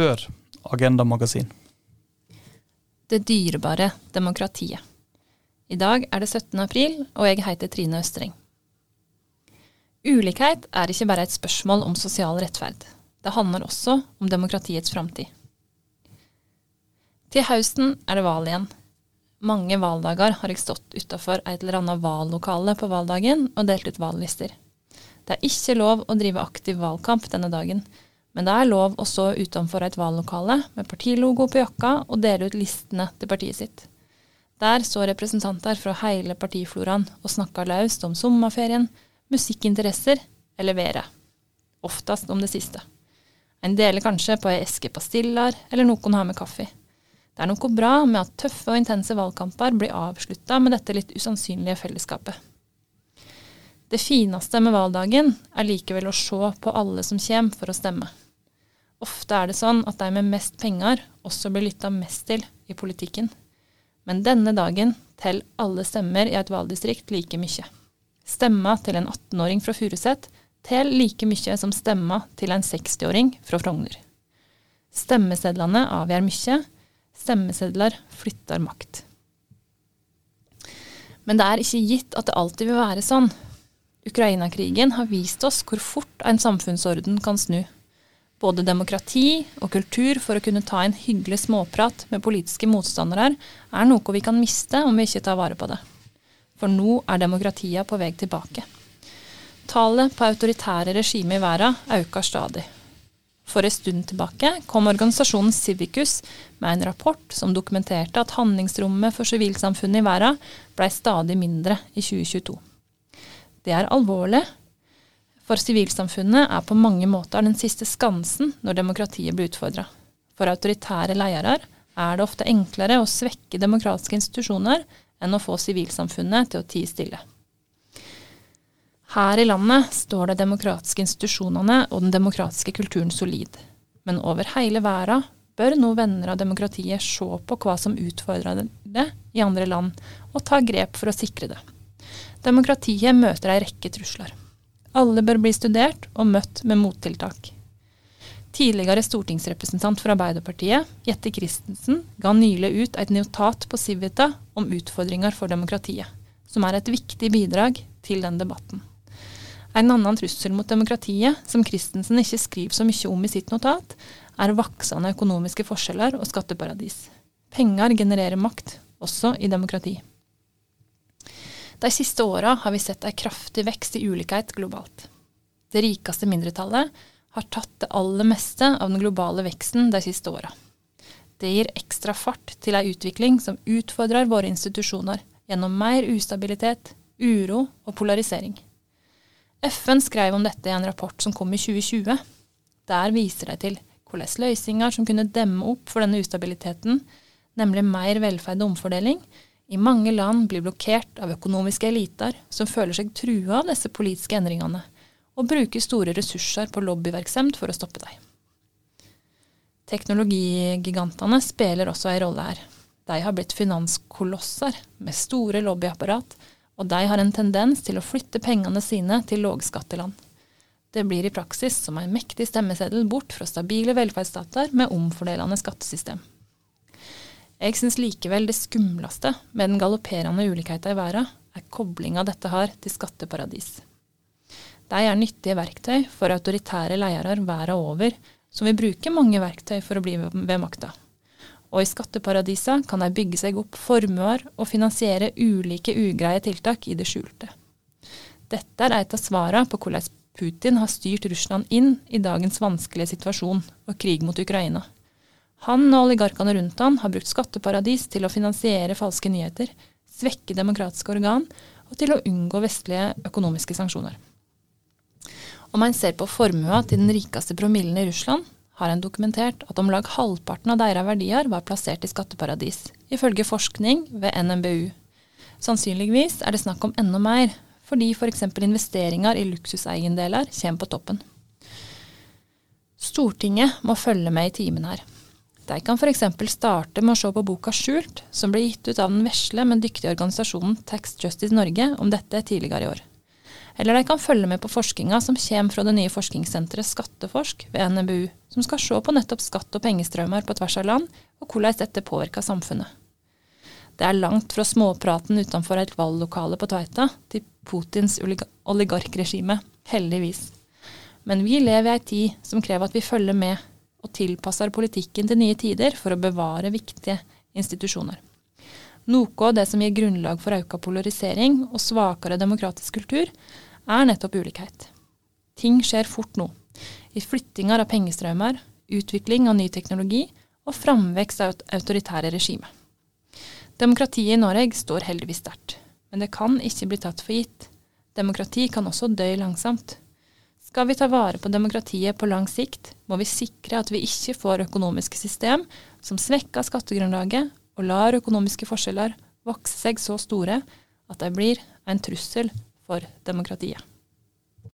Hør Agenda Magasin. Det dyrebare demokratiet. I dag er det 17. april, og jeg heter Trine Østreng. Ulikhet er ikke bare et spørsmål om sosial rettferd. Det handler også om demokratiets framtid. Til høsten er det valg igjen. Mange valgdager har jeg stått utafor et eller annet vallokale på valgdagen og delt ut valglister. Det er ikke lov å drive aktiv valgkamp denne dagen, men det er lov å stå utenfor et vallokale med partilogo på jakka og dele ut listene til partiet sitt. Der så representanter fra hele partifloraen og snakka løst om sommerferien, musikkinteresser eller været. Oftest om det siste. En deler kanskje på ei eske pastiller, eller noen har med kaffe. Det er noe bra med at tøffe og intense valgkamper blir avslutta med dette litt usannsynlige fellesskapet. Det fineste med valgdagen er likevel å se på alle som kommer for å stemme. Ofte er det sånn at de med mest penger også blir lytta mest til i politikken. Men denne dagen teller alle stemmer i et valgdistrikt like mye. Stemma til en 18-åring fra Furuset teller like mye som stemma til en 60-åring fra Frogner. Stemmesedlene avgjør mye. Stemmesedler flytter makt. Men det er ikke gitt at det alltid vil være sånn. Ukraina-krigen har vist oss hvor fort en samfunnsorden kan snu. Både demokrati og kultur for å kunne ta en hyggelig småprat med politiske motstandere er noe vi kan miste om vi ikke tar vare på det. For nå er demokratiet på vei tilbake. Tallet på autoritære regimer i verden øker stadig. For en stund tilbake kom organisasjonen Civicus med en rapport som dokumenterte at handlingsrommet for sivilsamfunnet i verden ble stadig mindre i 2022. Det er alvorlig, for sivilsamfunnet er på mange måter den siste skansen når demokratiet blir utfordra. For autoritære ledere er det ofte enklere å svekke demokratiske institusjoner enn å få sivilsamfunnet til å tie stille. Her i landet står de demokratiske institusjonene og den demokratiske kulturen solid. Men over hele verden bør nå venner av demokratiet se på hva som utfordrer det i andre land, og ta grep for å sikre det. Demokratiet møter ei rekke trusler. Alle bør bli studert og møtt med mottiltak. Tidligere stortingsrepresentant for Arbeiderpartiet, Jette Christensen, ga nylig ut et notat på Civita om utfordringer for demokratiet, som er et viktig bidrag til den debatten. En annen trussel mot demokratiet, som Christensen ikke skriver så mye om i sitt notat, er voksende økonomiske forskjeller og skatteparadis. Penger genererer makt, også i demokrati. De siste åra har vi sett en kraftig vekst i ulikhet globalt. Det rikeste mindretallet har tatt det aller meste av den globale veksten de siste åra. Det gir ekstra fart til ei utvikling som utfordrer våre institusjoner gjennom mer ustabilitet, uro og polarisering. FN skrev om dette i en rapport som kom i 2020. Der viser de til hvordan løsninger som kunne demme opp for denne ustabiliteten, nemlig mer velferd og omfordeling, i mange land blir blokkert av økonomiske eliter som føler seg trua av disse politiske endringene, og bruker store ressurser på lobbyvirksomhet for å stoppe dem. Teknologigigantene spiller også en rolle her. De har blitt finanskolosser med store lobbyapparat, og de har en tendens til å flytte pengene sine til lågskatteland. Det blir i praksis som en mektig stemmeseddel bort fra stabile velferdsstater med omfordelende skattesystem. Jeg syns likevel det skumleste med den galopperende ulikheten i verden er koblinga dette har til skatteparadis. De er nyttige verktøy for autoritære ledere verden over, som vil bruke mange verktøy for å bli ved makta. Og i skatteparadisa kan de bygge seg opp formuer og finansiere ulike ugreie tiltak i det skjulte. Dette er et av svarene på hvordan Putin har styrt Russland inn i dagens vanskelige situasjon og krig mot Ukraina. Han og oligarkene rundt han har brukt skatteparadis til å finansiere falske nyheter, svekke demokratiske organ og til å unngå vestlige økonomiske sanksjoner. Om man ser på formua til den rikeste promillen i Russland, har en dokumentert at om lag halvparten av deres verdier var plassert i skatteparadis, ifølge forskning ved NMBU. Sannsynligvis er det snakk om enda mer, fordi f.eks. For investeringer i luksuseiendeler kommer på toppen. Stortinget må følge med i timen her. De kan f.eks. starte med å se på boka Skjult, som ble gitt ut av den vesle, men dyktige organisasjonen Tax Justice Norge om dette tidligere i år. Eller de kan følge med på forskninga som kommer fra det nye forskningssenteret Skatteforsk ved NMBU, som skal se på nettopp skatt og pengestrømmer på tvers av land, og hvordan dette påvirker samfunnet. Det er langt fra småpraten utenfor et valglokale på Tveita til Putins oligarkregime, heldigvis. Men vi lever i ei tid som krever at vi følger med og tilpasser politikken til nye tider for å bevare viktige institusjoner. Noe av det som gir grunnlag for økt polarisering og svakere demokratisk kultur, er nettopp ulikhet. Ting skjer fort nå. I flyttinger av pengestrømmer, utvikling av ny teknologi og framvekst av autoritære regimer. Demokratiet i Norge står heldigvis sterkt, men det kan ikke bli tatt for gitt. Demokrati kan også dø langsomt. Skal vi ta vare på demokratiet på lang sikt, må vi sikre at vi ikke får økonomiske system som svekker skattegrunnlaget og lar økonomiske forskjeller vokse seg så store at de blir en trussel for demokratiet.